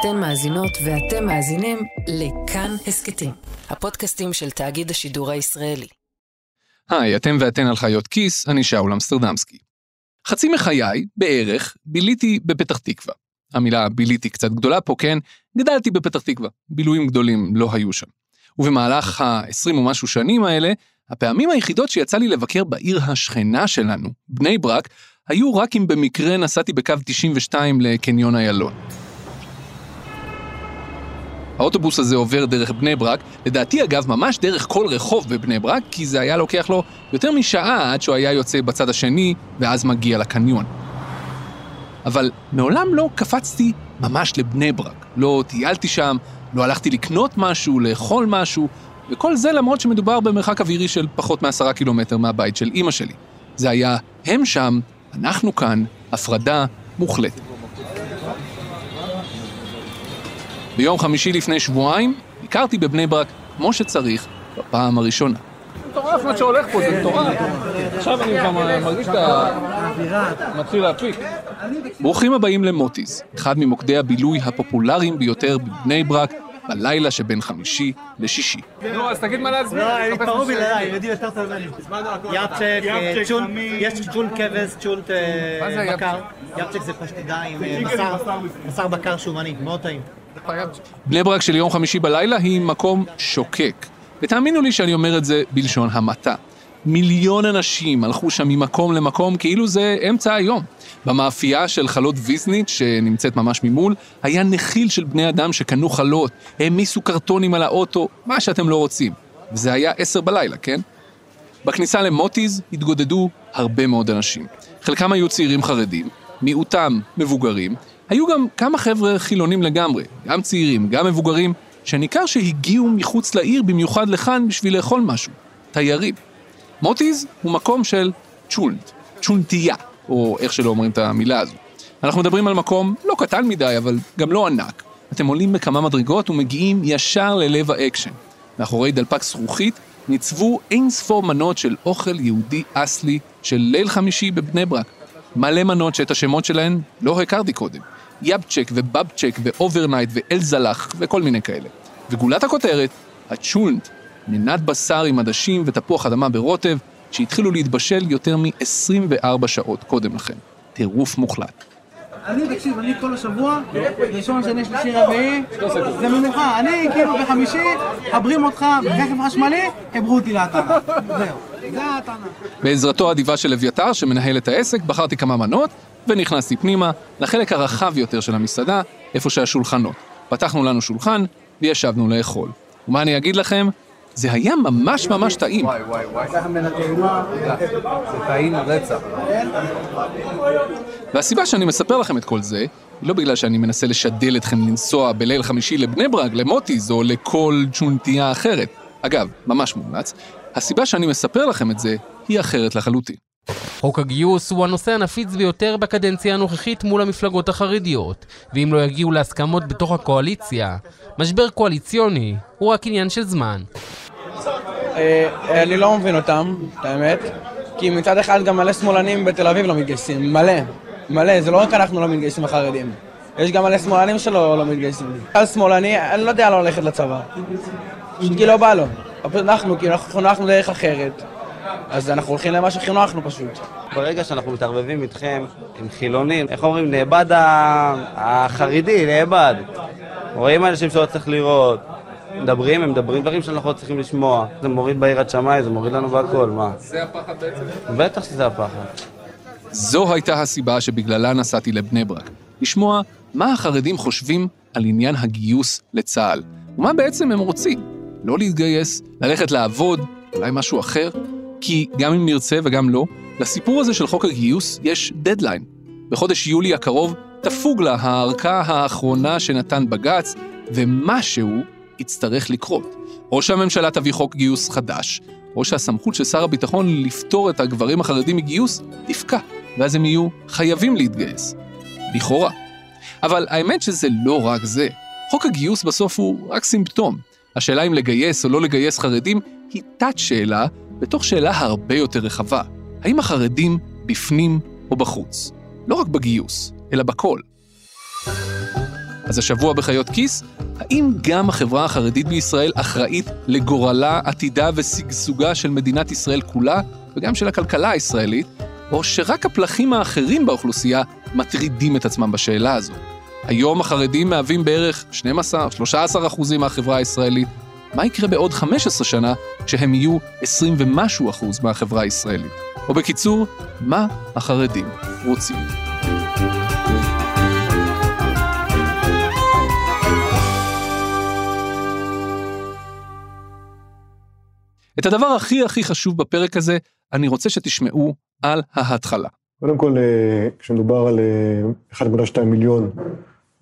אתן מאזינות ואתם מאזינים לכאן הסכתים, הפודקאסטים של תאגיד השידור הישראלי. היי, אתם ואתן על חיות כיס, אני שאול אמסטרדמסקי. חצי מחיי, בערך, ביליתי בפתח תקווה. המילה ביליתי קצת גדולה פה, כן? גדלתי בפתח תקווה. בילויים גדולים לא היו שם. ובמהלך ה-20 ומשהו שנים האלה, הפעמים היחידות שיצא לי לבקר בעיר השכנה שלנו, בני ברק, היו רק אם במקרה נסעתי בקו 92 לקניון איילון. האוטובוס הזה עובר דרך בני ברק, לדעתי אגב ממש דרך כל רחוב בבני ברק, כי זה היה לוקח לו יותר משעה עד שהוא היה יוצא בצד השני, ואז מגיע לקניון. אבל מעולם לא קפצתי ממש לבני ברק. לא טיילתי שם, לא הלכתי לקנות משהו, לאכול משהו, וכל זה למרות שמדובר במרחק אווירי של פחות מעשרה קילומטר מהבית של אימא שלי. זה היה הם שם, אנחנו כאן, הפרדה מוחלטת. ביום חמישי לפני שבועיים, הכרתי בבני ברק כמו שצריך, בפעם הראשונה. מטורף מה שהולך פה, זה מטורף. עכשיו אני כבר מרגיש את ה... מתחיל להפיק. ברוכים הבאים למוטיז, אחד ממוקדי הבילוי הפופולריים ביותר בבני ברק, בלילה שבין חמישי לשישי. נו, אז תגיד מה להצביע. לא, הם התפרעו בלעדיי, הם יודעים יותר טוב ממני. יפצ'ק, צ'ולט, יש צ'ולט כבש, צ'ולט בקר. יפצ'ק זה פשטידה עם בשר בקר שומני, מאוד טעים. בני ברק של יום חמישי בלילה היא מקום שוקק. ותאמינו לי שאני אומר את זה בלשון המעטה. מיליון אנשים הלכו שם ממקום למקום כאילו זה אמצע היום. במאפייה של חלות ויזניץ', שנמצאת ממש ממול, היה נחיל של בני אדם שקנו חלות, העמיסו קרטונים על האוטו, מה שאתם לא רוצים. וזה היה עשר בלילה, כן? בכניסה למוטיז התגודדו הרבה מאוד אנשים. חלקם היו צעירים חרדים, מיעוטם מבוגרים, היו גם כמה חבר'ה חילונים לגמרי, גם צעירים, גם מבוגרים, שניכר שהגיעו מחוץ לעיר במיוחד לכאן בשביל לאכול משהו, תיירים. מוטיז הוא מקום של צ'ולנט, צ'ונטייה, או איך שלא אומרים את המילה הזו. אנחנו מדברים על מקום לא קטן מדי, אבל גם לא ענק. אתם עולים בכמה מדרגות ומגיעים ישר ללב האקשן. מאחורי דלפק זכוכית ניצבו אין ספור מנות של אוכל יהודי אסלי של ליל חמישי בבני ברק. מלא מנות שאת השמות שלהן לא הכרתי קודם. יאפצ'יק ובאבצ'יק ו overnight ואלזלח וכל מיני כאלה. וגולת הכותרת, הצ'ולנט, מנת בשר עם עדשים ותפוח אדמה ברוטב, שהתחילו להתבשל יותר מ-24 שעות קודם לכן. טירוף מוחלט. אני, תקשיב, אני כל השבוע, ראשון, שני, שלישי, רביעי, זה מנוחה. אני כאילו בחמישי, מחברים אותך ברכב חשמלי, חברו אותי להתנה. זהו, זה. בעזרתו האדיבה של אביתר, שמנהל את העסק, בחרתי כמה מנות, ונכנסתי פנימה, לחלק הרחב יותר של המסעדה, איפה שהשולחנות. פתחנו לנו שולחן, וישבנו לאכול. ומה אני אגיד לכם? זה היה ממש ממש טעים. וואי וואי וואי. זה טעים רצח. והסיבה שאני מספר לכם את כל זה, לא בגלל שאני מנסה לשדל אתכם לנסוע בליל חמישי לבני ברק, למוטיז או לכל צ'ונטייה אחרת. אגב, ממש מומלץ. הסיבה שאני מספר לכם את זה, היא אחרת לחלוטין. חוק הגיוס הוא הנושא הנפיץ ביותר בקדנציה הנוכחית מול המפלגות החרדיות, ואם לא יגיעו להסכמות בתוך הקואליציה, משבר קואליציוני הוא רק עניין של זמן. אה, אני לא מבין אותם, את האמת, כי מצד אחד גם מלא שמאלנים בתל אביב לא מתגייסים, מלא, מלא, זה לא רק אנחנו לא מתגייסים החרדים, יש גם מלא שמאלנים שלא לא מתגייסים. על שמאלני, אני לא יודע לא ללכת לצבא, פשוט כי לא בא לו, אנחנו, כי אנחנו חונכנו דרך אחרת, אז אנחנו הולכים למה שחינכנו פשוט. ברגע שאנחנו מתערבבים איתכם, עם חילונים, איך אומרים, נאבד החרדי, נאבד. רואים אנשים שלא צריך לראות, מדברים, הם מדברים דברים שאנחנו לא צריכים לשמוע. זה מוריד ביראת שמיים, זה מוריד לנו בהכל, מה? זה הפחד בעצם? בטח שזה הפחד. זו הייתה הסיבה שבגללה נסעתי לבני ברק. לשמוע מה החרדים חושבים על עניין הגיוס לצה"ל, ומה בעצם הם רוצים. לא להתגייס, ללכת לעבוד, אולי משהו אחר. כי גם אם נרצה וגם לא, לסיפור הזה של חוק הגיוס יש דדליין. בחודש יולי הקרוב תפוג לה הארכה האחרונה שנתן בג"ץ, ומשהו יצטרך לקרות. או שהממשלה תביא חוק גיוס חדש, או שהסמכות של שר הביטחון לפטור את הגברים החרדים מגיוס תפקע, ואז הם יהיו חייבים להתגייס. לכאורה. אבל האמת שזה לא רק זה. חוק הגיוס בסוף הוא רק סימפטום. השאלה אם לגייס או לא לגייס חרדים היא תת-שאלה בתוך שאלה הרבה יותר רחבה. האם החרדים בפנים או בחוץ? לא רק בגיוס, אלא בכל. אז השבוע בחיות כיס, האם גם החברה החרדית בישראל אחראית לגורלה, עתידה ושגשוגה של מדינת ישראל כולה, וגם של הכלכלה הישראלית, או שרק הפלחים האחרים באוכלוסייה מטרידים את עצמם בשאלה הזו? היום החרדים מהווים בערך 12-13 אחוזים מהחברה הישראלית. מה יקרה בעוד 15 שנה כשהם יהיו 20 ומשהו אחוז מהחברה הישראלית? או בקיצור, מה החרדים רוצים? את הדבר הכי הכי חשוב בפרק הזה, אני רוצה שתשמעו על ההתחלה. קודם כל, אה, כשמדובר על 1.2 אה, מיליון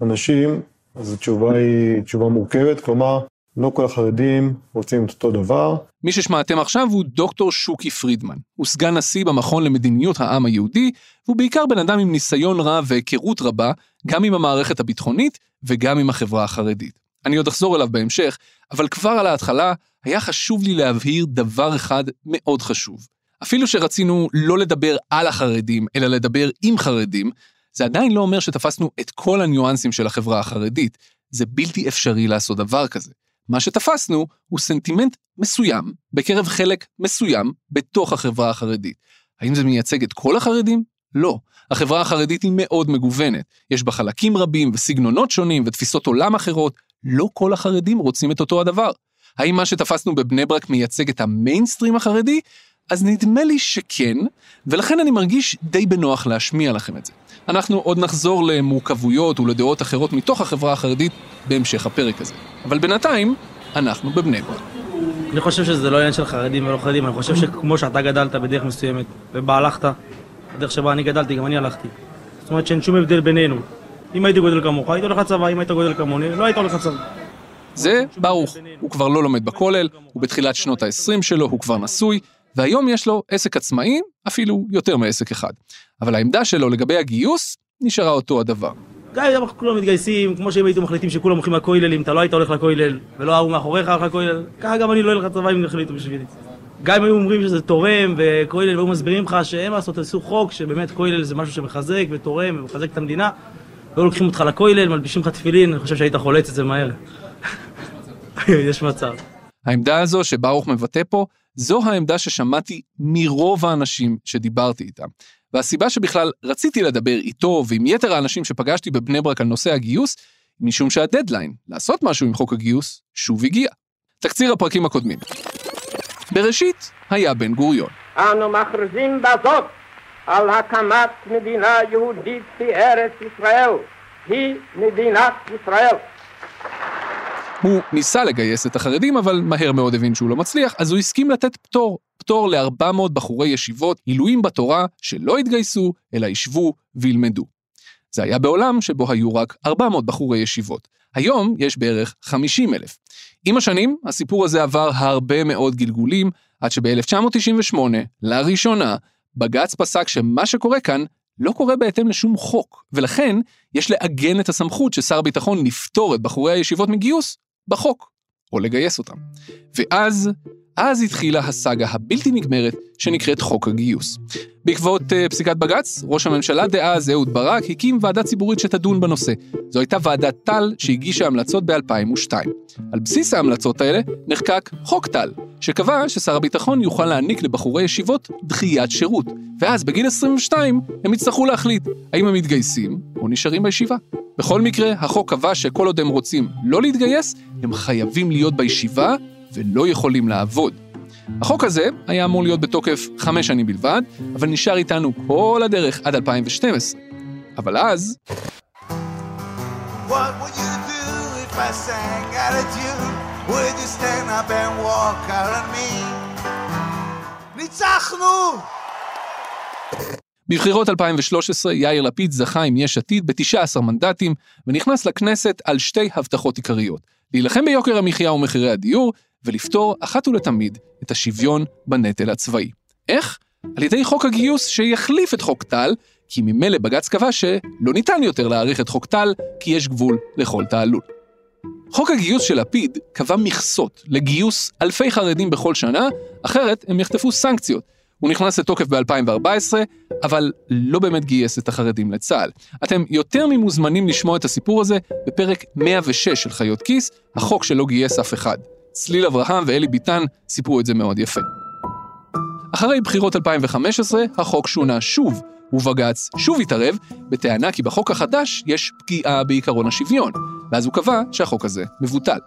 אנשים, אז התשובה היא תשובה מורכבת, כלומר, לא כל החרדים רוצים את אותו דבר. מי ששמעתם עכשיו הוא דוקטור שוקי פרידמן. הוא סגן נשיא במכון למדיניות העם היהודי, והוא בעיקר בן אדם עם ניסיון רב והיכרות רבה, גם עם המערכת הביטחונית וגם עם החברה החרדית. אני עוד אחזור אליו בהמשך, אבל כבר על ההתחלה היה חשוב לי להבהיר דבר אחד מאוד חשוב. אפילו שרצינו לא לדבר על החרדים, אלא לדבר עם חרדים, זה עדיין לא אומר שתפסנו את כל הניואנסים של החברה החרדית. זה בלתי אפשרי לעשות דבר כזה. מה שתפסנו הוא סנטימנט מסוים בקרב חלק מסוים בתוך החברה החרדית. האם זה מייצג את כל החרדים? לא. החברה החרדית היא מאוד מגוונת. יש בה חלקים רבים וסגנונות שונים ותפיסות עולם אחרות. לא כל החרדים רוצים את אותו הדבר. האם מה שתפסנו בבני ברק מייצג את המיינסטרים החרדי? אז נדמה לי שכן, ולכן אני מרגיש די בנוח להשמיע לכם את זה. אנחנו עוד נחזור למורכבויות ולדעות אחרות מתוך החברה החרדית בהמשך הפרק הזה. אבל בינתיים, אנחנו בבני ברק. אני חושב שזה לא עניין של חרדים ולא חרדים, אני חושב שכמו שאתה גדלת בדרך מסוימת, ובה הלכת, בדרך שבה אני גדלתי, גם אני הלכתי. זאת אומרת שאין שום הבדל בינינו. אם הייתי גודל כמוך, היית הולך לצבא, אם היית גודל כמוני, לא היית הולך לצבא. זה ברוך, הוא כבר לא לומד בכולל, הוא בתחילת שנות ה-20 שלו, הוא כבר נשוי, והיום יש לו עסק עצמאי, אפילו יותר מעסק אחד. אבל העמדה שלו לגבי הגיוס נשארה אותו הדבר. גם אם כולם מתגייסים, כמו שאם הייתם מחליטים שכולם הולכים לכוללים, אתה לא היית הולך לכולל, ולא ההוא מאחוריך הלך לכולל, ככה גם אני לא אלך לצבא אם יחליטו בשבילי. גם אם היו אומרים שזה תורם, וכולל, והיו מסבירים לך שאין מה לעשות, תעשו חוק, שבאמת כולל זה משהו שמחזק ותורם ומחזק את המדינה, והיו לוקחים אותך לכולל, מלבישים לך תפילין, אני חושב שהיית חולץ את זה מהר. יש מצב. העמדה הזו שברוך מבטא פה, זו העמדה ששמעתי מרוב האנשים שדיברתי איתם. והסיבה שבכלל רציתי לדבר איתו ועם יתר האנשים שפגשתי בבני ברק על נושא הגיוס, משום שהדדליין לעשות משהו עם חוק הגיוס שוב הגיע. תקציר הפרקים הקודמים. בראשית היה בן גוריון. אנו מכריזים בזאת על הקמת מדינה יהודית בארץ ישראל. היא מדינת ישראל. הוא ניסה לגייס את החרדים, אבל מהר מאוד הבין שהוא לא מצליח, אז הוא הסכים לתת פטור, פטור ל-400 בחורי ישיבות, עילויים בתורה, שלא יתגייסו, אלא ישבו וילמדו. זה היה בעולם שבו היו רק 400 בחורי ישיבות. היום יש בערך 50 אלף. עם השנים, הסיפור הזה עבר הרבה מאוד גלגולים, עד שב-1998, לראשונה, בג"ץ פסק שמה שקורה כאן לא קורה בהתאם לשום חוק, ולכן יש לעגן את הסמכות ששר הביטחון לפטור את בחורי הישיבות מגיוס בחוק, או לגייס אותם. ואז, אז התחילה הסאגה הבלתי נגמרת שנקראת חוק הגיוס. בעקבות uh, פסיקת בג"ץ, ראש הממשלה דאז אהוד ברק הקים ועדה ציבורית שתדון בנושא. זו הייתה ועדת טל שהגישה המלצות ב-2002. על בסיס ההמלצות האלה נחקק חוק טל, שקבע ששר הביטחון יוכל להעניק לבחורי ישיבות דחיית שירות, ואז בגיל 22 הם יצטרכו להחליט האם הם מתגייסים או נשארים בישיבה. בכל מקרה, החוק קבע שכל עוד הם רוצים לא להתגייס, הם חייבים להיות בישיבה ולא יכולים לעבוד. החוק הזה היה אמור להיות בתוקף חמש שנים בלבד, אבל נשאר איתנו כל הדרך עד 2012. אבל אז... ניצחנו! בבחירות 2013 יאיר לפיד זכה עם יש עתיד ב-19 מנדטים ונכנס לכנסת על שתי הבטחות עיקריות, להילחם ביוקר המחיה ומחירי הדיור ולפתור אחת ולתמיד את השוויון בנטל הצבאי. איך? על ידי חוק הגיוס שיחליף את חוק טל, כי ממילא בג"ץ קבע שלא ניתן יותר להאריך את חוק טל, כי יש גבול לכל תעלול. חוק הגיוס של לפיד קבע מכסות לגיוס אלפי חרדים בכל שנה, אחרת הם יחטפו סנקציות. הוא נכנס לתוקף ב-2014, אבל לא באמת גייס את החרדים לצה"ל. אתם יותר ממוזמנים לשמוע את הסיפור הזה בפרק 106 של חיות כיס, החוק שלא גייס אף אחד. צליל אברהם ואלי ביטן סיפרו את זה מאוד יפה. אחרי בחירות 2015, החוק שונה שוב, ובג"ץ שוב התערב, בטענה כי בחוק החדש יש פגיעה בעקרון השוויון, ואז הוא קבע שהחוק הזה מבוטל.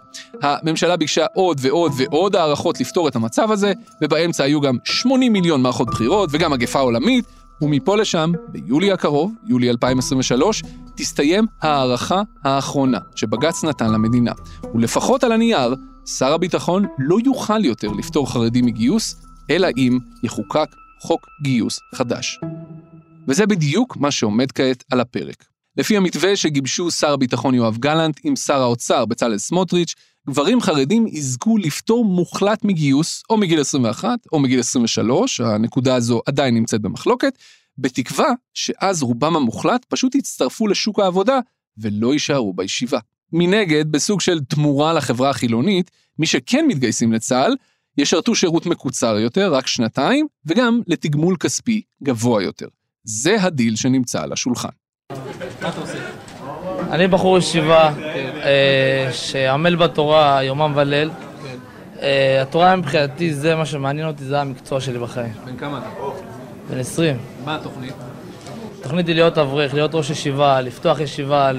הממשלה ביקשה עוד ועוד ועוד הערכות לפתור את המצב הזה, ובאמצע היו גם 80 מיליון מערכות בחירות וגם מגפה עולמית, ומפה לשם, ביולי הקרוב, יולי 2023, תסתיים ההערכה האחרונה שבג"ץ נתן למדינה. ולפחות על הנייר, שר הביטחון לא יוכל יותר לפטור חרדים מגיוס, אלא אם יחוקק חוק גיוס חדש. וזה בדיוק מה שעומד כעת על הפרק. לפי המתווה שגיבשו שר הביטחון יואב גלנט עם שר האוצר בצלאל סמוטריץ', גברים חרדים יזכו לפטור מוחלט מגיוס, או מגיל 21 או מגיל 23, הנקודה הזו עדיין נמצאת במחלוקת, בתקווה שאז רובם המוחלט פשוט יצטרפו לשוק העבודה ולא יישארו בישיבה. מנגד, בסוג של תמורה לחברה החילונית, מי שכן מתגייסים לצה"ל, ישרתו שירות מקוצר יותר, רק שנתיים, וגם לתגמול כספי גבוה יותר. זה הדיל שנמצא על השולחן. אני בחור ישיבה אה, שעמל בתורה יומם וליל. אה, התורה מבחינתי זה מה שמעניין אותי, זה המקצוע שלי בחיים. בן כמה אתה? בן 20. מה התוכנית? התוכנית היא להיות אברך, להיות ראש ישיבה, לפתוח ישיבה,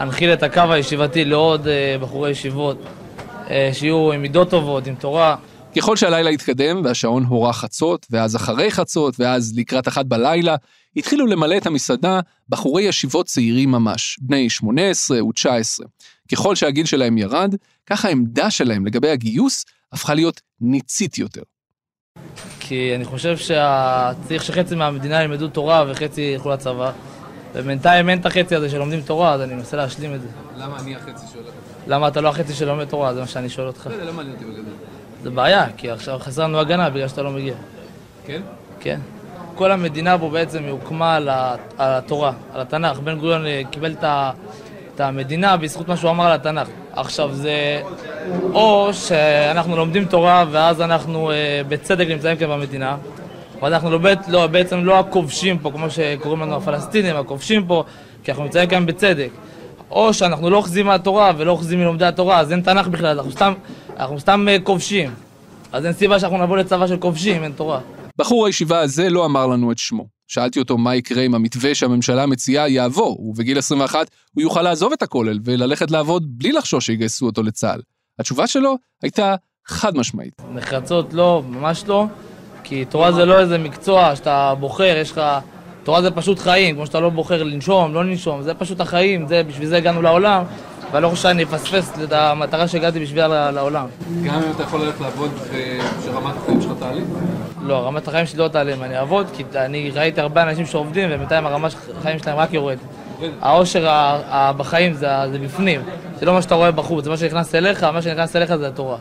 להנחיל את הקו הישיבתי לעוד אה, בחורי ישיבות, שיהיו עם מידות טובות, עם תורה. ככל שהלילה התקדם והשעון הורה חצות, ואז אחרי חצות, ואז לקראת אחת בלילה, התחילו למלא את המסעדה בחורי ישיבות צעירים ממש, בני 18 ו-19. ככל שהגיל שלהם ירד, כך העמדה שלהם לגבי הגיוס הפכה להיות ניצית יותר. כי אני חושב שצריך שחצי מהמדינה ילמדו תורה וחצי ילכו לצבא. ובינתיים אין את החצי הזה שלומדים תורה, אז אני מנסה להשלים את זה. למה אני החצי שואל? למה אתה לא החצי שלומד תורה? זה מה שאני שואל אותך. לא, לא מעניין אותי בגדול. זה בעיה, כי עכשיו חסר לנו הגנה בגלל שאתה לא מגיע. כן? כן. כל המדינה פה בעצם היא הוקמה על, התורה, על התנ"ך. בן גוריון אה, קיבל את המדינה בזכות מה שהוא אמר על התנ"ך. עכשיו זה או שאנחנו לומדים תורה ואז אנחנו אה, בצדק נמצאים כאן במדינה, אבל אנחנו לא, לא, בעצם לא הכובשים פה, כמו שקוראים לנו הפלסטינים, הכובשים פה, כי אנחנו נמצאים כאן בצדק. או שאנחנו לא אוחזים מהתורה ולא אוחזים מלומדי התורה, אז אין תנ"ך בכלל, אנחנו סתם, אנחנו סתם אה, כובשים. אז אין סיבה שאנחנו נבוא לצבא של כובשים, אין תורה. בחור הישיבה הזה לא אמר לנו את שמו. שאלתי אותו מה יקרה אם המתווה שהממשלה מציעה יעבור, ובגיל 21 הוא יוכל לעזוב את הכולל וללכת לעבוד בלי לחשוש שיגייסו אותו לצה"ל. התשובה שלו הייתה חד משמעית. נחרצות לא, ממש לא, כי תורה זה לא איזה מקצוע שאתה בוחר, יש לך... תורה זה פשוט חיים, כמו שאתה לא בוחר לנשום, לא לנשום, זה פשוט החיים, זה, בשביל זה הגענו לעולם, ואני לא חושב שאני אפספס את המטרה שהגעתי בשבילה לעולם. גם אם אתה יכול ללכת לעבוד ושרמת החיים שלך תעלה? לא, רמת החיים שלי לא תעלה אם אני אעבוד, כי אני ראיתי הרבה אנשים שעובדים ובינתיים הרמת החיים שלהם רק יורד. העושר בחיים זה, זה בפנים, זה לא מה שאתה רואה בחוץ, זה מה שנכנס אליך, מה שנכנס אליך זה התורה.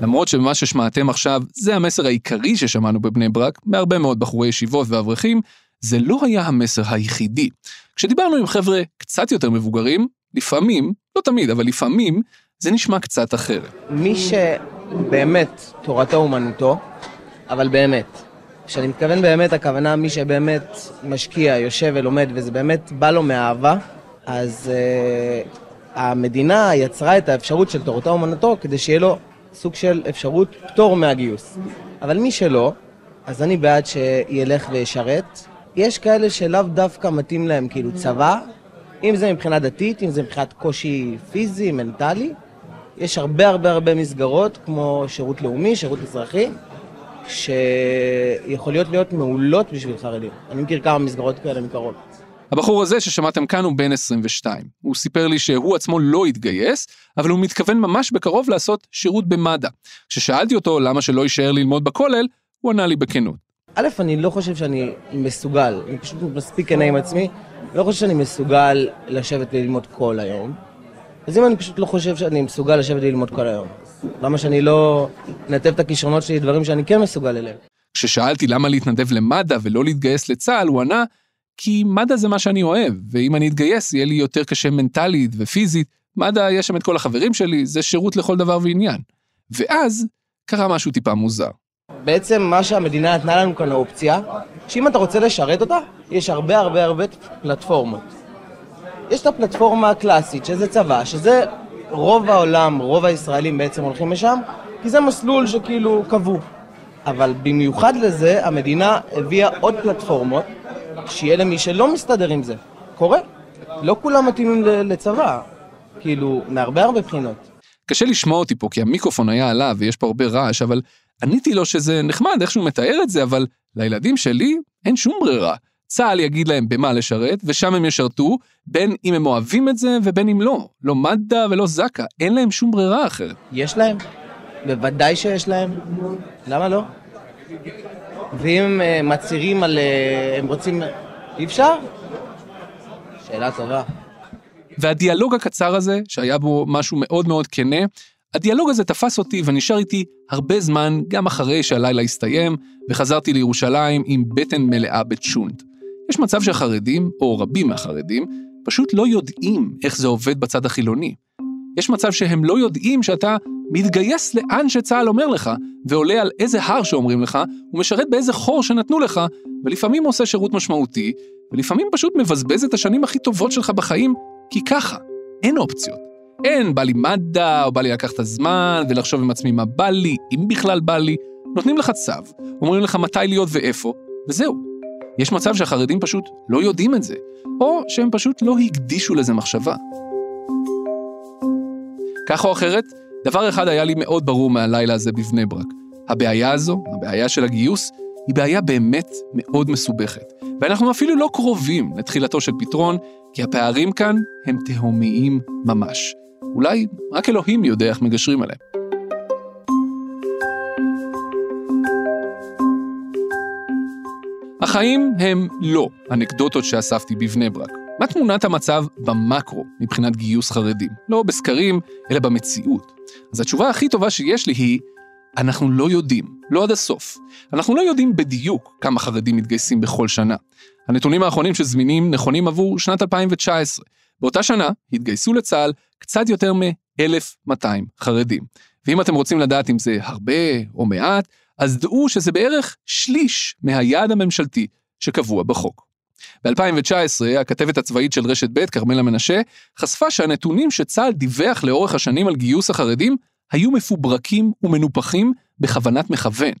למרות שמה ששמעתם עכשיו זה המסר העיקרי ששמענו בבני ברק, מהרבה מאוד בחורי ישיבות ואברכים, זה לא היה המסר היחידי. כשדיברנו עם חבר'ה קצת יותר מבוגרים, לפעמים, לא תמיד, אבל לפעמים, זה נשמע קצת אחרת. מי שבאמת תורתו אומנותו, אבל באמת, כשאני מתכוון באמת, הכוונה מי שבאמת משקיע, יושב ולומד, וזה באמת בא לו מאהבה, אז uh, המדינה יצרה את האפשרות של תורתו אומנותו כדי שיהיה לו סוג של אפשרות פטור מהגיוס. אבל מי שלא, אז אני בעד שילך וישרת, יש כאלה שלאו דווקא מתאים להם כאילו צבא, אם זה מבחינה דתית, אם זה מבחינת קושי פיזי, מנטלי. יש הרבה הרבה הרבה מסגרות, כמו שירות לאומי, שירות אזרחי, שיכולות להיות מעולות בשביל חרדים. אני מכיר כמה מסגרות כאלה מקרוב. הבחור הזה ששמעתם כאן הוא בן 22. הוא סיפר לי שהוא עצמו לא התגייס, אבל הוא מתכוון ממש בקרוב לעשות שירות במד"א. כששאלתי אותו למה שלא יישאר ללמוד בכולל, הוא ענה לי בכנות. א', אני לא חושב שאני מסוגל, אני פשוט מספיק כנה עם עצמי, לא חושב שאני מסוגל לשבת וללמוד כל היום. אז אם אני פשוט לא חושב שאני מסוגל לשבת וללמוד כל היום, למה שאני לא אנתב את הכישרונות שלי לדברים שאני כן מסוגל אליהם? כששאלתי למה להתנדב למד"א ולא להתגייס לצה"ל, הוא ענה, כי מד"א זה מה שאני אוהב, ואם אני אתגייס יהיה לי יותר קשה מנטלית ופיזית, מד"א יש שם את כל החברים שלי, זה שירות לכל דבר ועניין. ואז קרה משהו טיפה מוזר. בעצם מה שהמדינה נתנה לנו כאן האופציה, שאם אתה רוצה לשרת אותה, יש הרבה הרבה הרבה פלטפורמות. יש את הפלטפורמה הקלאסית, שזה צבא, שזה רוב העולם, רוב הישראלים בעצם הולכים לשם, כי זה מסלול שכאילו קבעו. אבל במיוחד לזה, המדינה הביאה עוד פלטפורמות, שיהיה למי שלא מסתדר עם זה. קורה. לא כולם מתאימים לצבא, כאילו, מהרבה הרבה בחינות. קשה לשמוע אותי פה, כי המיקרופון היה עליו ויש פה הרבה רעש, אבל עניתי לו שזה נחמד איך שהוא מתאר את זה, אבל לילדים שלי אין שום ברירה. צה"ל יגיד להם במה לשרת, ושם הם ישרתו, בין אם הם אוהבים את זה ובין אם לא. לא מד"א ולא זק"א, אין להם שום ברירה אחרת. יש להם? בוודאי שיש להם. למה לא? ואם אה, מצהירים על... אה, הם רוצים... אי אפשר? שאלה טובה. והדיאלוג הקצר הזה, שהיה בו משהו מאוד מאוד כנה, הדיאלוג הזה תפס אותי ונשאר איתי הרבה זמן, גם אחרי שהלילה הסתיים, וחזרתי לירושלים עם בטן מלאה בצ'ונט. יש מצב שהחרדים, או רבים מהחרדים, פשוט לא יודעים איך זה עובד בצד החילוני. יש מצב שהם לא יודעים שאתה מתגייס לאן שצה"ל אומר לך, ועולה על איזה הר שאומרים לך, ומשרת באיזה חור שנתנו לך, ולפעמים עושה שירות משמעותי, ולפעמים פשוט מבזבז את השנים הכי טובות שלך בחיים, כי ככה, אין אופציות. אין, בא לי מד"א, או בא לי לקחת הזמן, ולחשוב עם עצמי מה בא לי, אם בכלל בא לי. נותנים לך צו, אומרים לך מתי להיות ואיפה, וזהו. יש מצב שהחרדים פשוט לא יודעים את זה, או שהם פשוט לא הקדישו לזה מחשבה. כך או אחרת, דבר אחד היה לי מאוד ברור מהלילה הזה בבני ברק. הבעיה הזו, הבעיה של הגיוס, היא בעיה באמת מאוד מסובכת. ואנחנו אפילו לא קרובים לתחילתו של פתרון, כי הפערים כאן הם תהומיים ממש. אולי רק אלוהים יודע איך מגשרים עליהם. החיים הם לא אנקדוטות שאספתי בבני ברק. מה תמונת המצב במקרו מבחינת גיוס חרדים? לא בסקרים, אלא במציאות. אז התשובה הכי טובה שיש לי היא, אנחנו לא יודעים, לא עד הסוף. אנחנו לא יודעים בדיוק כמה חרדים מתגייסים בכל שנה. הנתונים האחרונים שזמינים נכונים עבור שנת 2019. באותה שנה התגייסו לצה"ל קצת יותר מ-1,200 חרדים. ואם אתם רוצים לדעת אם זה הרבה או מעט, אז דעו שזה בערך שליש מהיעד הממשלתי שקבוע בחוק. ב-2019, הכתבת הצבאית של רשת ב', כרמלה מנשה, חשפה שהנתונים שצה"ל דיווח לאורך השנים על גיוס החרדים היו מפוברקים ומנופחים בכוונת מכוון.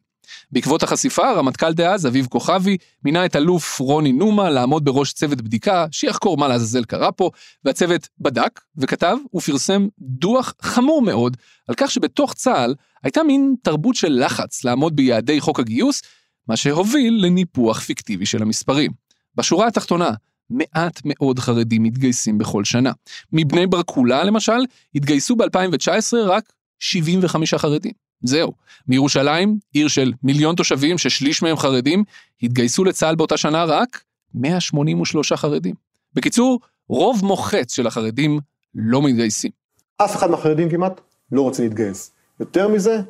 בעקבות החשיפה, הרמטכ"ל דאז, אביב כוכבי, מינה את אלוף רוני נומה לעמוד בראש צוות בדיקה שיחקור מה לעזאזל קרה פה, והצוות בדק וכתב ופרסם דוח חמור מאוד על כך שבתוך צה"ל הייתה מין תרבות של לחץ לעמוד ביעדי חוק הגיוס, מה שהוביל לניפוח פיקטיבי של המספרים. בשורה התחתונה, מעט מאוד חרדים מתגייסים בכל שנה. מבני ברקולה, למשל, התגייסו ב-2019 רק 75 חרדים. זהו. מירושלים, עיר של מיליון תושבים ששליש מהם חרדים, התגייסו לצה"ל באותה שנה רק 183 חרדים. בקיצור, רוב מוחץ של החרדים לא מתגייסים. אף אחד מהחרדים כמעט לא רוצה להתגייס. יותר מזה,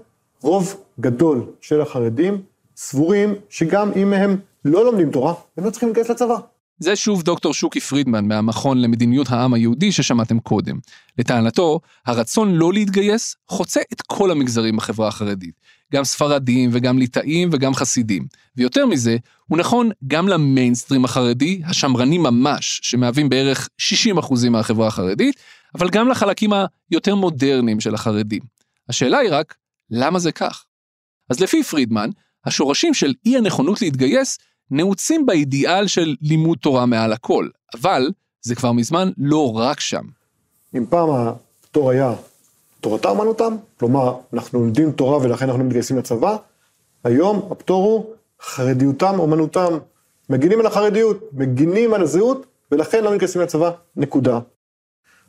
רוב גדול של החרדים סבורים שגם אם הם לא לומדים תורה, הם לא צריכים להתגייס לצבא. זה שוב דוקטור שוקי פרידמן מהמכון למדיניות העם היהודי ששמעתם קודם. לטענתו, הרצון לא להתגייס חוצה את כל המגזרים בחברה החרדית. גם ספרדים וגם ליטאים וגם חסידים. ויותר מזה, הוא נכון גם למיינסטרים החרדי, השמרני ממש, שמהווים בערך 60% מהחברה החרדית, אבל גם לחלקים היותר מודרניים של החרדים. השאלה היא רק, למה זה כך? אז לפי פרידמן, השורשים של אי הנכונות להתגייס נעוצים באידיאל של לימוד תורה מעל הכל, אבל זה כבר מזמן לא רק שם. אם פעם הפטור היה תורתם אומנותם, כלומר, אנחנו לומדים תורה ולכן אנחנו מתגייסים לצבא, היום הפטור הוא חרדיותם אומנותם. מגינים על החרדיות, מגינים על הזהות, ולכן לא מתגייסים לצבא, נקודה.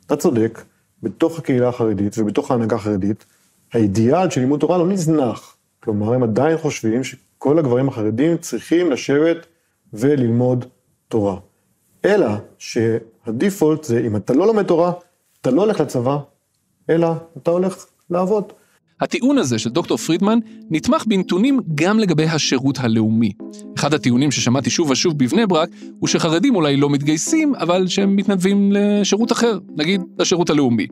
אתה צודק, בתוך הקהילה החרדית ובתוך ההנהגה החרדית, האידיאל של לימוד תורה לא נזנח. כלומר, הם עדיין חושבים כל הגברים החרדים צריכים לשבת וללמוד תורה. אלא שהדיפולט זה אם אתה לא לומד תורה, אתה לא הולך לצבא, אלא אתה הולך לעבוד. הטיעון הזה של דוקטור פרידמן נתמך בנתונים גם לגבי השירות הלאומי. אחד הטיעונים ששמעתי שוב ושוב בבני ברק, הוא שחרדים אולי לא מתגייסים, אבל שהם מתנדבים לשירות אחר, נגיד לשירות הלאומי.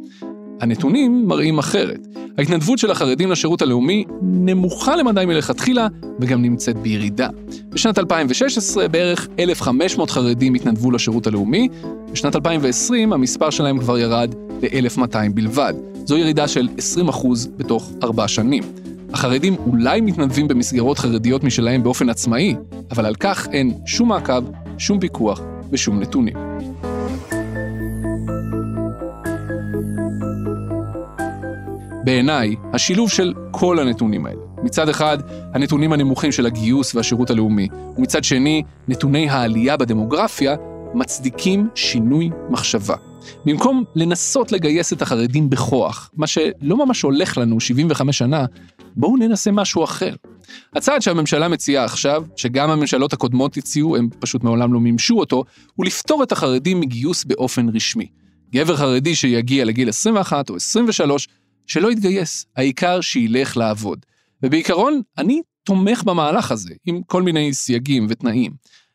הנתונים מראים אחרת. ההתנדבות של החרדים לשירות הלאומי נמוכה למדי מלכתחילה וגם נמצאת בירידה. בשנת 2016 בערך 1,500 חרדים התנדבו לשירות הלאומי, בשנת 2020 המספר שלהם כבר ירד ל-1,200 בלבד. זו ירידה של 20% בתוך ארבע שנים. החרדים אולי מתנדבים במסגרות חרדיות משלהם באופן עצמאי, אבל על כך אין שום מעקב, שום פיקוח ושום נתונים. בעיניי, השילוב של כל הנתונים האלה, מצד אחד, הנתונים הנמוכים של הגיוס והשירות הלאומי, ומצד שני, נתוני העלייה בדמוגרפיה, מצדיקים שינוי מחשבה. במקום לנסות לגייס את החרדים בכוח, מה שלא ממש הולך לנו 75 שנה, בואו ננסה משהו אחר. הצעד שהממשלה מציעה עכשיו, שגם הממשלות הקודמות הציעו, הם פשוט מעולם לא מימשו אותו, הוא לפטור את החרדים מגיוס באופן רשמי. גבר חרדי שיגיע לגיל 21 או 23, שלא יתגייס, העיקר שילך לעבוד. ובעיקרון, אני תומך במהלך הזה, עם כל מיני סייגים ותנאים.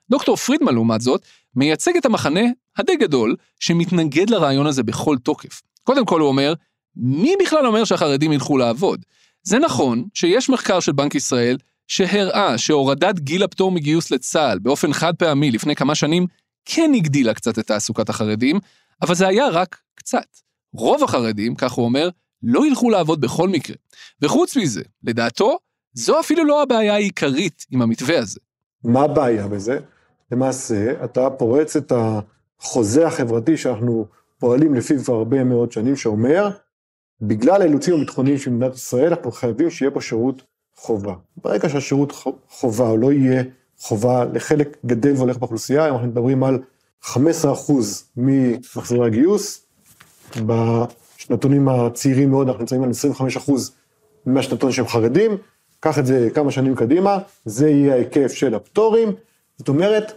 דוקטור פרידמן, לעומת זאת, מייצג את המחנה הדי גדול שמתנגד לרעיון הזה בכל תוקף. קודם כל הוא אומר, מי בכלל אומר שהחרדים ילכו לעבוד? זה נכון שיש מחקר של בנק ישראל שהראה שהורדת גיל הפטור מגיוס לצה"ל באופן חד פעמי לפני כמה שנים כן הגדילה קצת את תעסוקת החרדים, אבל זה היה רק קצת. רוב החרדים, כך הוא אומר, לא ילכו לעבוד בכל מקרה. וחוץ מזה, לדעתו, זו אפילו לא הבעיה העיקרית עם המתווה הזה. מה הבעיה בזה? למעשה, אתה פורץ את החוזה החברתי שאנחנו פועלים לפיו כבר הרבה מאוד שנים, שאומר, בגלל האילוצים הביטחוניים של מדינת ישראל, אנחנו חייבים שיהיה פה שירות חובה. ברגע שהשירות חובה או לא יהיה חובה לחלק גדל והולך באוכלוסייה, אנחנו מדברים על 15% ממחזורי הגיוס, בשנתונים הצעירים מאוד אנחנו נמצאים על 25% מהשנתון שהם חרדים, קח את זה כמה שנים קדימה, זה יהיה ההיקף של הפטורים, זאת אומרת,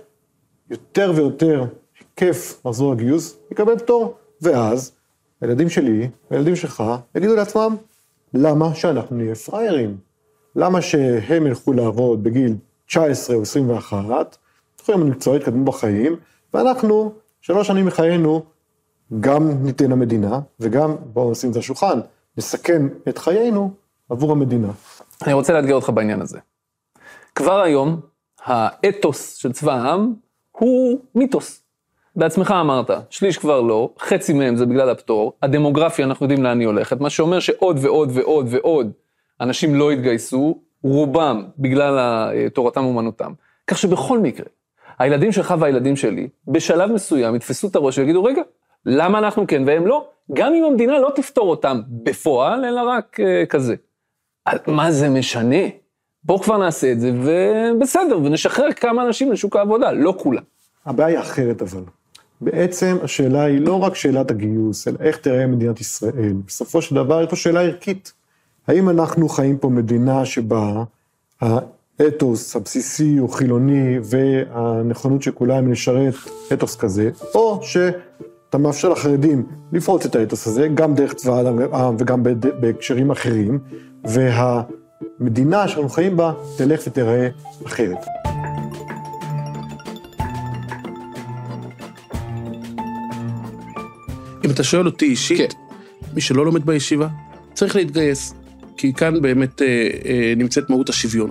יותר ויותר היקף מחזור הגיוס יקבל פטור, ואז הילדים שלי, הילדים שלך, יגידו לעצמם, למה שאנחנו נהיה פראיירים? למה שהם ילכו לעבוד בגיל 19 או 21, יכולים למקצוע, יתקדמו בחיים, ואנחנו, שלוש שנים מחיינו, גם ניתן למדינה, וגם, בואו נשים את השולחן, נסכן את חיינו עבור המדינה. אני רוצה לאתגר אותך בעניין הזה. כבר היום, האתוס של צבא העם הוא מיתוס. בעצמך אמרת, שליש כבר לא, חצי מהם זה בגלל הפטור, הדמוגרפיה אנחנו יודעים לאן היא הולכת, מה שאומר שעוד ועוד ועוד ועוד אנשים לא יתגייסו, רובם בגלל תורתם אומנותם. כך שבכל מקרה, הילדים שלך והילדים שלי, בשלב מסוים יתפסו את הראש ויגידו, רגע, למה אנחנו כן והם לא? גם אם המדינה לא תפתור אותם בפועל, אלא רק uh, כזה. מה זה משנה? בואו כבר נעשה את זה, ובסדר, ונשחרר כמה אנשים לשוק העבודה, לא כולם. הבעיה היא אחרת אבל. בעצם השאלה היא לא רק שאלת הגיוס, אלא איך תראה מדינת ישראל. בסופו של דבר יש פה שאלה ערכית. האם אנחנו חיים פה מדינה שבה האתוס הבסיסי הוא חילוני והנכונות של כולם לשרת אתוס כזה, או שאתה מאפשר לחרדים לפרוץ את האתוס הזה, גם דרך צבא העם וגם בהקשרים אחרים, והמדינה שאנחנו חיים בה תלך ותיראה אחרת. אם אתה שואל אותי אישית, כן. מי שלא לומד בישיבה, צריך להתגייס, כי כאן באמת אה, אה, נמצאת מהות השוויון.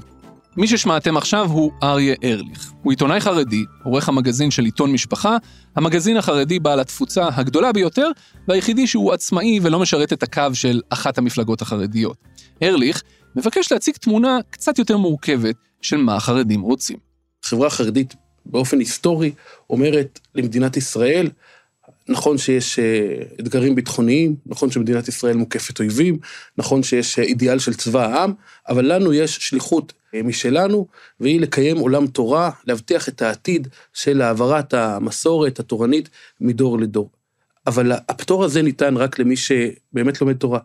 מי ששמעתם עכשיו הוא אריה ארליך. הוא עיתונאי חרדי, עורך המגזין של עיתון משפחה, המגזין החרדי בעל התפוצה הגדולה ביותר, והיחידי שהוא עצמאי ולא משרת את הקו של אחת המפלגות החרדיות. ארליך מבקש להציג תמונה קצת יותר מורכבת של מה החרדים רוצים. החברה החרדית באופן היסטורי אומרת למדינת ישראל, נכון שיש אה, אתגרים ביטחוניים, נכון שמדינת ישראל מוקפת אויבים, נכון שיש אה, אידיאל של צבא העם, אבל לנו יש שליחות אה, משלנו, והיא לקיים עולם תורה, להבטיח את העתיד של העברת המסורת התורנית מדור לדור. אבל הפטור הזה ניתן רק למי שבאמת לומד תורה.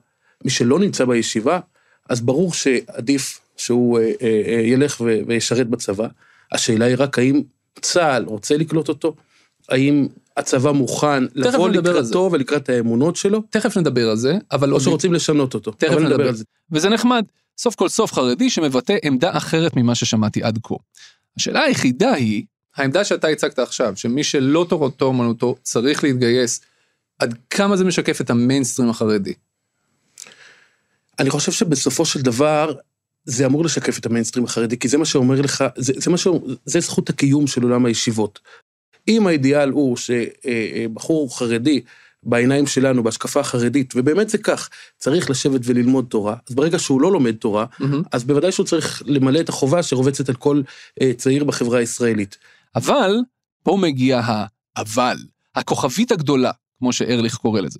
מי שלא נמצא בישיבה, אז ברור שעדיף שהוא ילך וישרת בצבא. השאלה היא רק האם צה"ל רוצה לקלוט אותו, האם הצבא מוכן לבוא לקראתו ולקראת האמונות שלו. תכף נדבר על זה, אבל... או שרוצים לשנות אותו. תכף נדבר נדבר על זה. וזה נחמד, סוף כל סוף חרדי שמבטא עמדה אחרת ממה ששמעתי עד כה. השאלה היחידה היא, העמדה שאתה הצגת עכשיו, שמי שלא תורתו אומנותו צריך להתגייס, עד כמה זה משקף את המיינסטרים החרדי? אני חושב שבסופו של דבר, זה אמור לשקף את המיינסטרים החרדי, כי זה מה שאומר לך, זה, זה מה ש... זה זכות הקיום של עולם הישיבות. אם האידיאל הוא שבחור חרדי, בעיניים שלנו, בהשקפה החרדית, ובאמת זה כך, צריך לשבת וללמוד תורה, אז ברגע שהוא לא לומד תורה, mm-hmm. אז בוודאי שהוא צריך למלא את החובה שרובצת על כל אה, צעיר בחברה הישראלית. אבל, פה מגיע האבל, הכוכבית הגדולה, כמו שארליך קורא לזה.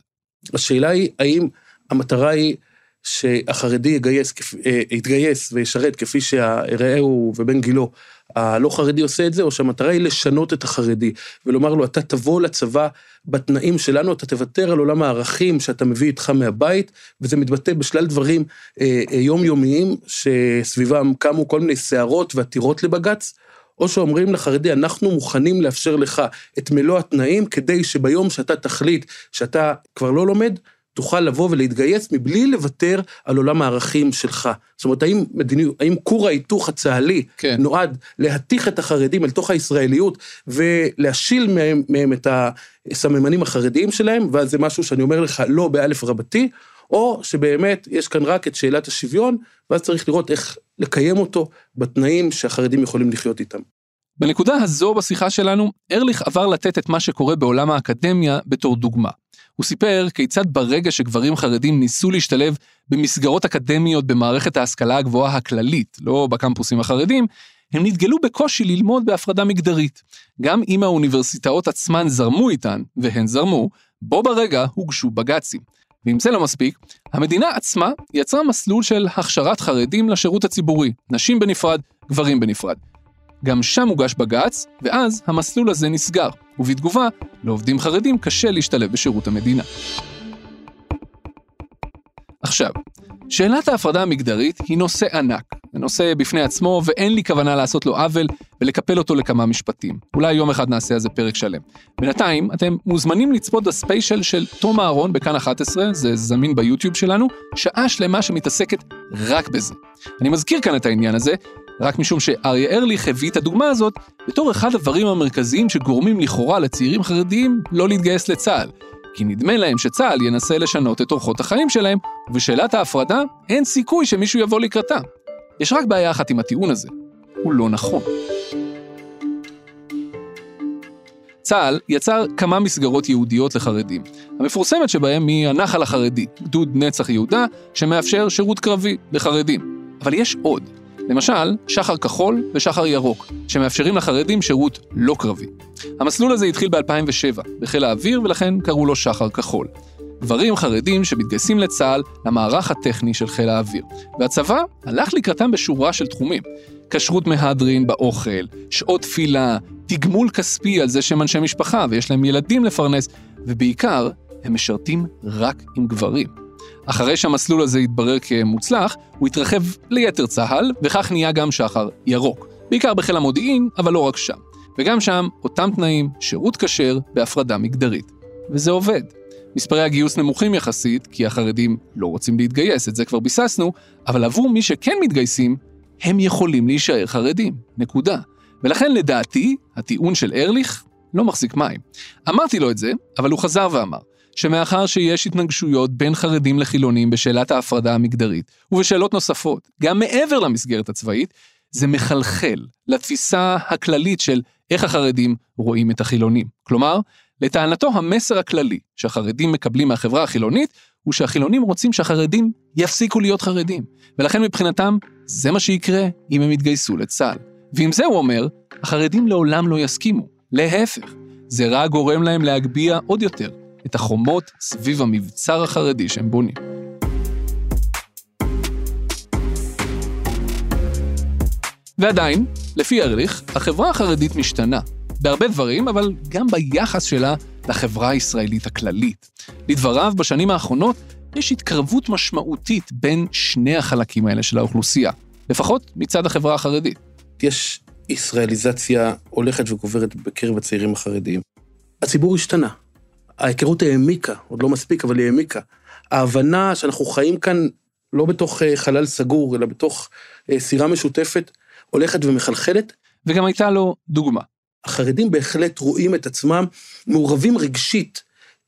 השאלה היא, האם המטרה היא שהחרדי יגייס, אה, יתגייס וישרת כפי שהרעהו ובן גילו הלא חרדי עושה את זה, או שהמטרה היא לשנות את החרדי, ולומר לו, אתה תבוא לצבא בתנאים שלנו, אתה תוותר על עולם הערכים שאתה מביא איתך מהבית, וזה מתבטא בשלל דברים אה, אה, יומיומיים, שסביבם קמו כל מיני סערות ועתירות לבג"ץ, או שאומרים לחרדי, אנחנו מוכנים לאפשר לך את מלוא התנאים, כדי שביום שאתה תחליט שאתה כבר לא לומד, תוכל לבוא ולהתגייס מבלי לוותר על עולם הערכים שלך. זאת אומרת, האם, מדיני, האם כור ההיתוך הצה"לי כן. נועד להתיך את החרדים אל תוך הישראליות ולהשיל מהם, מהם את הסממנים החרדיים שלהם, ואז זה משהו שאני אומר לך לא באלף רבתי, או שבאמת יש כאן רק את שאלת השוויון, ואז צריך לראות איך לקיים אותו בתנאים שהחרדים יכולים לחיות איתם. בנקודה הזו בשיחה שלנו, ארליך עבר לתת את מה שקורה בעולם האקדמיה בתור דוגמה. הוא סיפר כיצד ברגע שגברים חרדים ניסו להשתלב במסגרות אקדמיות במערכת ההשכלה הגבוהה הכללית, לא בקמפוסים החרדים, הם נתגלו בקושי ללמוד בהפרדה מגדרית. גם אם האוניברסיטאות עצמן זרמו איתן, והן זרמו, בו ברגע הוגשו בג"צים. ואם זה לא מספיק, המדינה עצמה יצרה מסלול של הכשרת חרדים לשירות הציבורי, נשים בנפרד, גברים בנפרד. גם שם הוגש בג"ץ, ואז המסלול הזה נסגר, ובתגובה, לעובדים חרדים קשה להשתלב בשירות המדינה. עכשיו, שאלת ההפרדה המגדרית היא נושא ענק, נושא בפני עצמו ואין לי כוונה לעשות לו עוול ולקפל אותו לכמה משפטים. אולי יום אחד נעשה על זה פרק שלם. בינתיים, אתם מוזמנים לצפות בספיישל של תום אהרון בכאן 11, זה זמין ביוטיוב שלנו, שעה שלמה שמתעסקת רק בזה. אני מזכיר כאן את העניין הזה, רק משום שאריה ארליך הביא את הדוגמה הזאת בתור אחד הדברים המרכזיים שגורמים לכאורה לצעירים חרדיים לא להתגייס לצה"ל. כי נדמה להם שצה"ל ינסה לשנות את אורחות החיים שלהם, ובשאלת ההפרדה אין סיכוי שמישהו יבוא לקראתה. יש רק בעיה אחת עם הטיעון הזה, הוא לא נכון. צה"ל יצר כמה מסגרות ייעודיות לחרדים. המפורסמת שבהם היא הנחל החרדי, גדוד נצח יהודה, שמאפשר שירות קרבי לחרדים. אבל יש עוד. למשל, שחר כחול ושחר ירוק, שמאפשרים לחרדים שירות לא קרבי. המסלול הזה התחיל ב-2007 בחיל האוויר ולכן קראו לו שחר כחול. גברים חרדים שמתגייסים לצה"ל למערך הטכני של חיל האוויר. והצבא הלך לקראתם בשורה של תחומים. כשרות מהדרין באוכל, שעות תפילה, תגמול כספי על זה שהם אנשי משפחה ויש להם ילדים לפרנס, ובעיקר, הם משרתים רק עם גברים. אחרי שהמסלול הזה התברר כמוצלח, הוא התרחב ליתר צה"ל, וכך נהיה גם שחר ירוק. בעיקר בחיל המודיעין, אבל לא רק שם. וגם שם, אותם תנאים, שירות כשר בהפרדה מגדרית. וזה עובד. מספרי הגיוס נמוכים יחסית, כי החרדים לא רוצים להתגייס, את זה כבר ביססנו, אבל עבור מי שכן מתגייסים, הם יכולים להישאר חרדים. נקודה. ולכן לדעתי, הטיעון של ארליך לא מחזיק מים. אמרתי לו את זה, אבל הוא חזר ואמר, שמאחר שיש התנגשויות בין חרדים לחילונים בשאלת ההפרדה המגדרית, ובשאלות נוספות, גם מעבר למסגרת הצבאית, זה מחלחל לתפיסה הכללית של איך החרדים רואים את החילונים. כלומר, לטענתו המסר הכללי שהחרדים מקבלים מהחברה החילונית, הוא שהחילונים רוצים שהחרדים יפסיקו להיות חרדים. ולכן מבחינתם, זה מה שיקרה אם הם יתגייסו לצה"ל. ועם זה הוא אומר, החרדים לעולם לא יסכימו. להפך, זה רק גורם להם להגביה עוד יותר את החומות סביב המבצר החרדי שהם בונים. ועדיין, לפי ארליך, החברה החרדית משתנה. בהרבה דברים, אבל גם ביחס שלה לחברה הישראלית הכללית. לדבריו, בשנים האחרונות יש התקרבות משמעותית בין שני החלקים האלה של האוכלוסייה, לפחות מצד החברה החרדית. יש ישראליזציה הולכת וגוברת בקרב הצעירים החרדיים. הציבור השתנה. ההיכרות העמיקה, עוד לא מספיק, אבל היא העמיקה. ההבנה שאנחנו חיים כאן לא בתוך אה, חלל סגור, אלא בתוך אה, סירה משותפת, הולכת ומחלחלת. וגם הייתה לו דוגמה. החרדים בהחלט רואים את עצמם מעורבים רגשית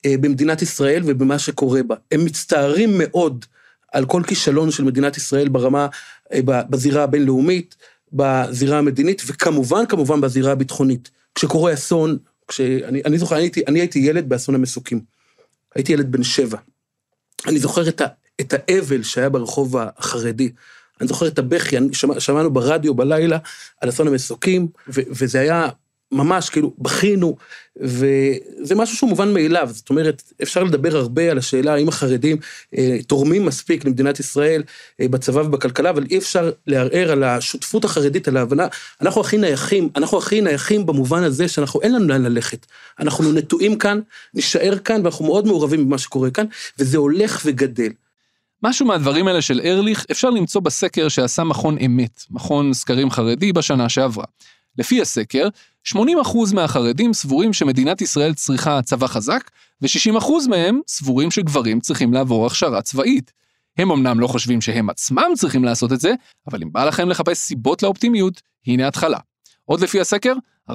אה, במדינת ישראל ובמה שקורה בה. הם מצטערים מאוד על כל כישלון של מדינת ישראל ברמה, בזירה הבינלאומית, בזירה המדינית, וכמובן, כמובן בזירה הביטחונית. כשקורה אסון, כשאני אני זוכר, אני הייתי, אני הייתי ילד באסון המסוקים. הייתי ילד בן שבע. אני זוכר את, ה, את האבל שהיה ברחוב החרדי. אני זוכר את הבכי, שמע, שמענו ברדיו בלילה על אסון המסוקים, ו, וזה היה ממש, כאילו, בכינו, וזה משהו שהוא מובן מאליו. זאת אומרת, אפשר לדבר הרבה על השאלה האם החרדים אה, תורמים מספיק למדינת ישראל אה, בצבא ובכלכלה, אבל אי אפשר לערער על השותפות החרדית, על ההבנה. אנחנו הכי נייחים, אנחנו הכי נייחים במובן הזה שאנחנו, אין לנו לאן ללכת. אנחנו נטועים כאן, נישאר כאן, ואנחנו מאוד מעורבים במה שקורה כאן, וזה הולך וגדל. משהו מהדברים האלה של ארליך אפשר למצוא בסקר שעשה מכון אמת, מכון סקרים חרדי בשנה שעברה. לפי הסקר, 80% מהחרדים סבורים שמדינת ישראל צריכה צבא חזק, ו-60% מהם סבורים שגברים צריכים לעבור הכשרה צבאית. הם אמנם לא חושבים שהם עצמם צריכים לעשות את זה, אבל אם בא לכם לחפש סיבות לאופטימיות, הנה התחלה. עוד לפי הסקר, 42%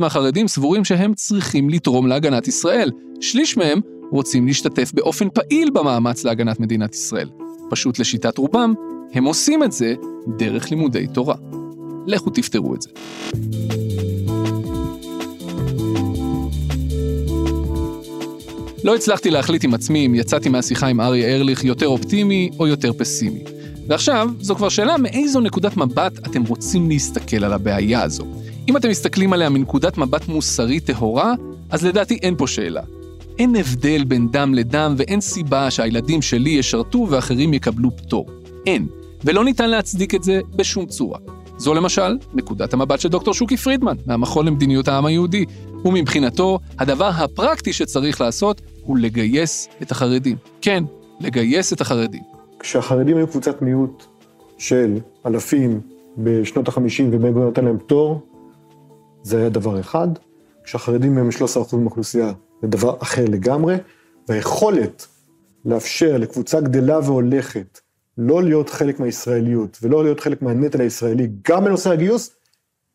מהחרדים סבורים שהם צריכים לתרום להגנת ישראל. שליש מהם רוצים להשתתף באופן פעיל במאמץ להגנת מדינת ישראל. פשוט לשיטת רובם, הם עושים את זה דרך לימודי תורה. לכו תפתרו את זה. לא הצלחתי להחליט עם עצמי אם יצאתי מהשיחה עם אריה ארליך יותר אופטימי או יותר פסימי. ועכשיו, זו כבר שאלה מאיזו נקודת מבט אתם רוצים להסתכל על הבעיה הזו. אם אתם מסתכלים עליה מנקודת מבט מוסרית טהורה, אז לדעתי אין פה שאלה. אין הבדל בין דם לדם ואין סיבה שהילדים שלי ישרתו ואחרים יקבלו פטור. אין. ולא ניתן להצדיק את זה בשום צורה. זו למשל נקודת המבט של דוקטור שוקי פרידמן, מהמכון למדיניות העם היהודי, ומבחינתו, הדבר הפרקטי שצריך לעשות הוא לגייס את החרדים. כן, לגייס את החרדים. כשהחרדים היו קבוצת מיעוט של אלפים בשנות ה-50 ובן נותן להם פטור, זה היה דבר אחד. כשהחרדים הם 13% מהאוכלוסייה, זה דבר אחר לגמרי. והיכולת לאפשר לקבוצה גדלה והולכת לא להיות חלק מהישראליות ולא להיות חלק מהנטל הישראלי, גם בנושא הגיוס,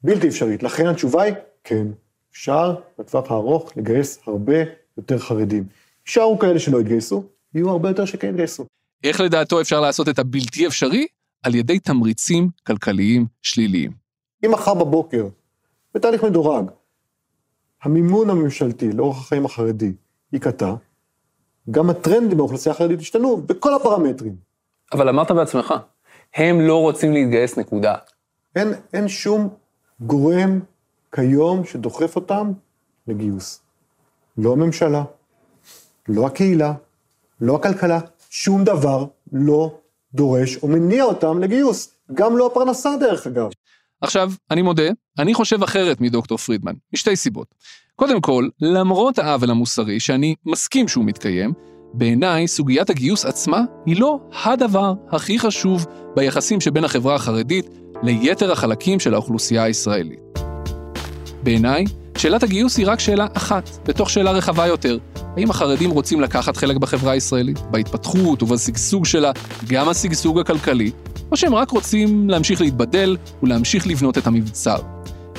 בלתי אפשרית. לכן התשובה היא, כן, אפשר בטווח הארוך לגייס הרבה יותר חרדים. יישארו כאלה שלא יתגייסו, יהיו הרבה יותר שכן יתגייסו. איך לדעתו אפשר לעשות את הבלתי אפשרי? על ידי תמריצים כלכליים שליליים. אם מחר בבוקר, בתהליך מדורג, המימון הממשלתי לאורך החיים החרדי ייקטע, גם הטרנדים באוכלוסייה החרדית ישתנו בכל הפרמטרים. אבל אמרת בעצמך, הם לא רוצים להתגייס, נקודה. אין, אין שום גורם כיום שדוחף אותם לגיוס. לא הממשלה, לא הקהילה, לא הכלכלה, שום דבר לא דורש או מניע אותם לגיוס. גם לא הפרנסה דרך אגב. עכשיו, אני מודה, אני חושב אחרת מדוקטור פרידמן, משתי סיבות. קודם כל, למרות העוול המוסרי, שאני מסכים שהוא מתקיים, בעיניי סוגיית הגיוס עצמה היא לא הדבר הכי חשוב ביחסים שבין החברה החרדית ליתר החלקים של האוכלוסייה הישראלית. בעיניי, שאלת הגיוס היא רק שאלה אחת, בתוך שאלה רחבה יותר. האם החרדים רוצים לקחת חלק בחברה הישראלית, בהתפתחות ובשגשוג שלה, גם השגשוג הכלכלי, או שהם רק רוצים להמשיך להתבדל ולהמשיך לבנות את המבצר.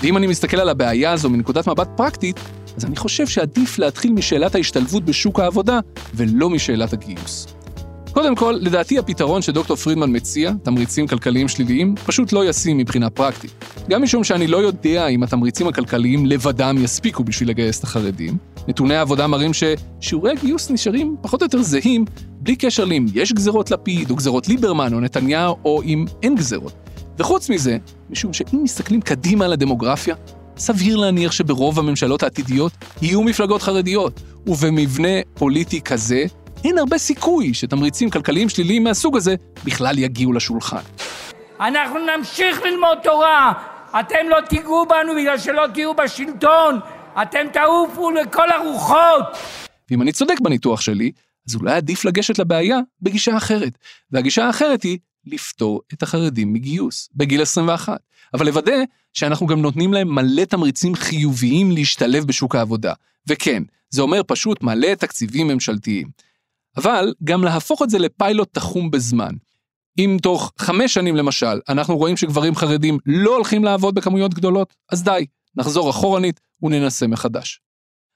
ואם אני מסתכל על הבעיה הזו מנקודת מבט פרקטית, אז אני חושב שעדיף להתחיל משאלת ההשתלבות בשוק העבודה, ולא משאלת הגיוס. קודם כל, לדעתי הפתרון שדוקטור פרידמן מציע, תמריצים כלכליים שליליים, פשוט לא ישים מבחינה פרקטית. גם משום שאני לא יודע אם התמריצים הכלכליים לבדם יספיקו בשביל לגייס את החרדים. נתוני העבודה מראים ששיעורי הגיוס נשארים פחות או יותר זהים, בלי קשר לאם יש גזרות לפיד, או גזרות ליברמן, או נתניהו, או אם אין גזרות. וחוץ מזה, משום שאם מסתכלים קדימה על הדמוגרפיה, סביר להניח שברוב הממשלות העתידיות יהיו מפלגות חרדיות, ובמבנה פוליטי כזה, אין הרבה סיכוי שתמריצים כלכליים שליליים מהסוג הזה בכלל יגיעו לשולחן. אנחנו נמשיך ללמוד תורה. אתם לא תיגעו בנו בגלל שלא תהיו בשלטון. אתם תעופו לכל הרוחות. ואם אני צודק בניתוח שלי, אז אולי עדיף לגשת לבעיה בגישה אחרת. והגישה האחרת היא לפטור את החרדים מגיוס בגיל 21, אבל לוודא שאנחנו גם נותנים להם מלא תמריצים חיוביים להשתלב בשוק העבודה. וכן, זה אומר פשוט מלא תקציבים ממשלתיים. אבל גם להפוך את זה לפיילוט תחום בזמן. אם תוך חמש שנים למשל, אנחנו רואים שגברים חרדים לא הולכים לעבוד בכמויות גדולות, אז די, נחזור אחורנית וננסה מחדש.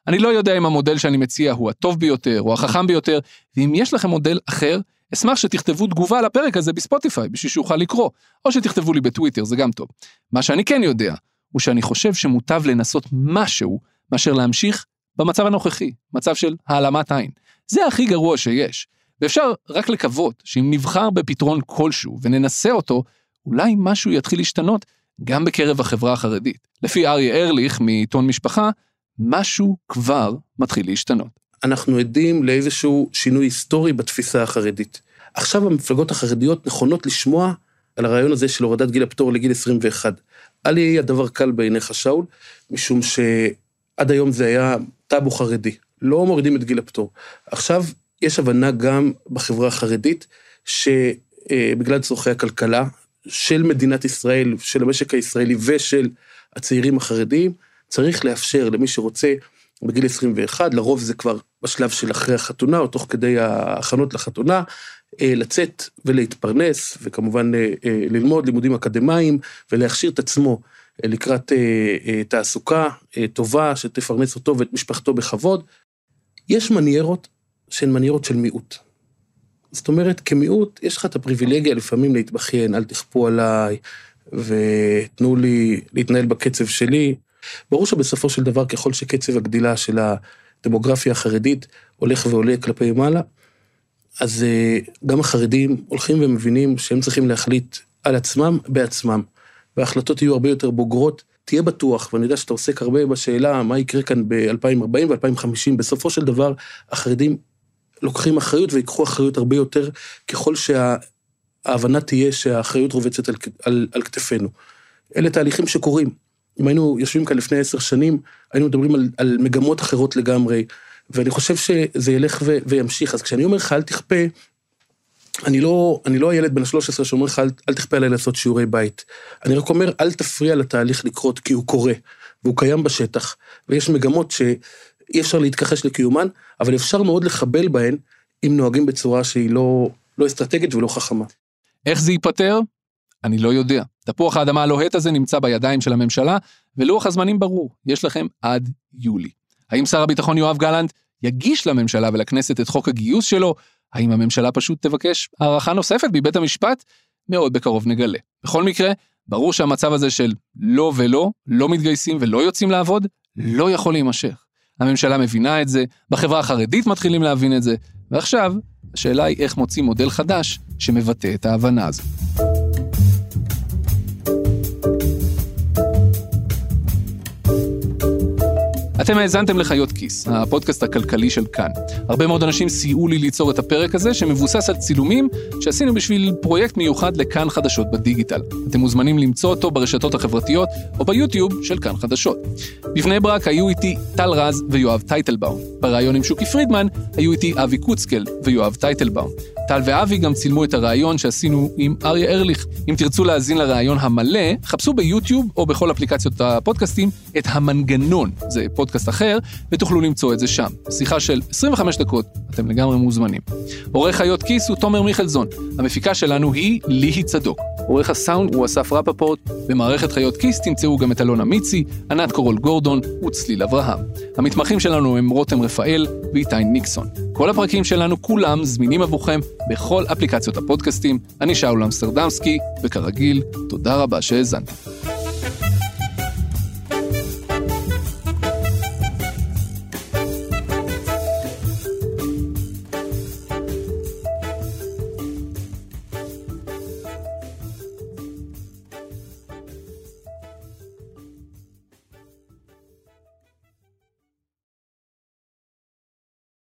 אני לא יודע אם המודל שאני מציע הוא הטוב ביותר או החכם ביותר, ואם יש לכם מודל אחר, אשמח שתכתבו תגובה לפרק הזה בספוטיפיי, בשביל שאוכל לקרוא, או שתכתבו לי בטוויטר, זה גם טוב. מה שאני כן יודע, הוא שאני חושב שמוטב לנסות משהו, מאשר להמשיך במצב הנוכחי, מצב של העלמת עין. זה הכי גרוע שיש. ואפשר רק לקוות שאם נבחר בפתרון כלשהו וננסה אותו, אולי משהו יתחיל להשתנות גם בקרב החברה החרדית. לפי אריה ארליך מעיתון משפחה, משהו כבר מתחיל להשתנות. אנחנו עדים לאיזשהו שינוי היסטורי בתפיסה החרדית. עכשיו המפלגות החרדיות נכונות לשמוע על הרעיון הזה של הורדת גיל הפטור לגיל 21. אל יהיה הדבר קל בעיניך, שאול, משום שעד היום זה היה טאבו חרדי. לא מורידים את גיל הפטור. עכשיו יש הבנה גם בחברה החרדית, שבגלל צורכי הכלכלה של מדינת ישראל, של המשק הישראלי ושל הצעירים החרדים, צריך לאפשר למי שרוצה בגיל 21, לרוב זה כבר בשלב של אחרי החתונה, או תוך כדי ההכנות לחתונה, לצאת ולהתפרנס, וכמובן ללמוד לימודים אקדמיים, ולהכשיר את עצמו לקראת תעסוקה טובה, שתפרנס אותו ואת משפחתו בכבוד. יש מניירות שהן מניירות של מיעוט. זאת אומרת, כמיעוט, יש לך את הפריבילגיה לפעמים להתבכיין, אל תכפו עליי, ותנו לי להתנהל בקצב שלי. ברור שבסופו של דבר, ככל שקצב הגדילה של הדמוגרפיה החרדית הולך ועולה כלפי מעלה, אז גם החרדים הולכים ומבינים שהם צריכים להחליט על עצמם בעצמם, וההחלטות יהיו הרבה יותר בוגרות. תהיה בטוח, ואני יודע שאתה עוסק הרבה בשאלה מה יקרה כאן ב-2040 ו-2050, בסופו של דבר החרדים לוקחים אחריות ויקחו אחריות הרבה יותר ככל שההבנה תהיה שהאחריות רובצת על, על, על כתפינו. אלה תהליכים שקורים. אם היינו יושבים כאן לפני עשר שנים, היינו מדברים על, על מגמות אחרות לגמרי, ואני חושב שזה ילך ו, וימשיך. אז כשאני אומר לך אל תכפה, אני לא, אני לא הילד בן ה-13 שאומר לך אל, אל תכפה עליי לעשות שיעורי בית. אני רק אומר אל תפריע לתהליך לקרות, כי הוא קורה, והוא קיים בשטח, ויש מגמות ש... אי אפשר להתכחש לקיומן, אבל אפשר מאוד לחבל בהן אם נוהגים בצורה שהיא לא, לא אסטרטגית ולא חכמה. איך זה ייפתר? אני לא יודע. תפוח האדמה הלוהט הזה נמצא בידיים של הממשלה, ולוח הזמנים ברור, יש לכם עד יולי. האם שר הביטחון יואב גלנט יגיש לממשלה ולכנסת את חוק הגיוס שלו? האם הממשלה פשוט תבקש הארכה נוספת מבית המשפט? מאוד בקרוב נגלה. בכל מקרה, ברור שהמצב הזה של לא ולא, לא מתגייסים ולא יוצאים לעבוד, לא יכול להימשך. הממשלה מבינה את זה, בחברה החרדית מתחילים להבין את זה, ועכשיו, השאלה היא איך מוצאים מודל חדש שמבטא את ההבנה הזו. אתם האזנתם לחיות כיס, הפודקאסט הכלכלי של כאן. הרבה מאוד אנשים סייעו לי ליצור את הפרק הזה, שמבוסס על צילומים שעשינו בשביל פרויקט מיוחד לכאן חדשות בדיגיטל. אתם מוזמנים למצוא אותו ברשתות החברתיות או ביוטיוב של כאן חדשות. בבני ברק היו איתי טל רז ויואב טייטלבאום. בריאיון עם שוקי פרידמן היו איתי אבי קוצקל ויואב טייטלבאום. טל ואבי גם צילמו את הראיון שעשינו עם אריה ארליך. אם תרצו להאזין לראיון המלא, חפשו ביוטיוב או בכל אפליקציות הפודקאסטים את המנגנון, זה פודקאסט אחר, ותוכלו למצוא את זה שם. שיחה של 25 דקות, אתם לגמרי מוזמנים. עורך חיות כיס הוא תומר מיכלזון, המפיקה שלנו היא ליהי צדוק. עורך הסאונד הוא אסף רפפורט, במערכת חיות כיס תמצאו גם את אלונה מיצי, ענת קורול גורדון וצליל אברהם. המתמחים שלנו הם רותם רפאל ואיתי ניקסון. כל הפרקים שלנו כולם זמינים עבורכם בכל אפליקציות הפודקאסטים. אני שאול אמסטרדמסקי, וכרגיל, תודה רבה שהאזנתם.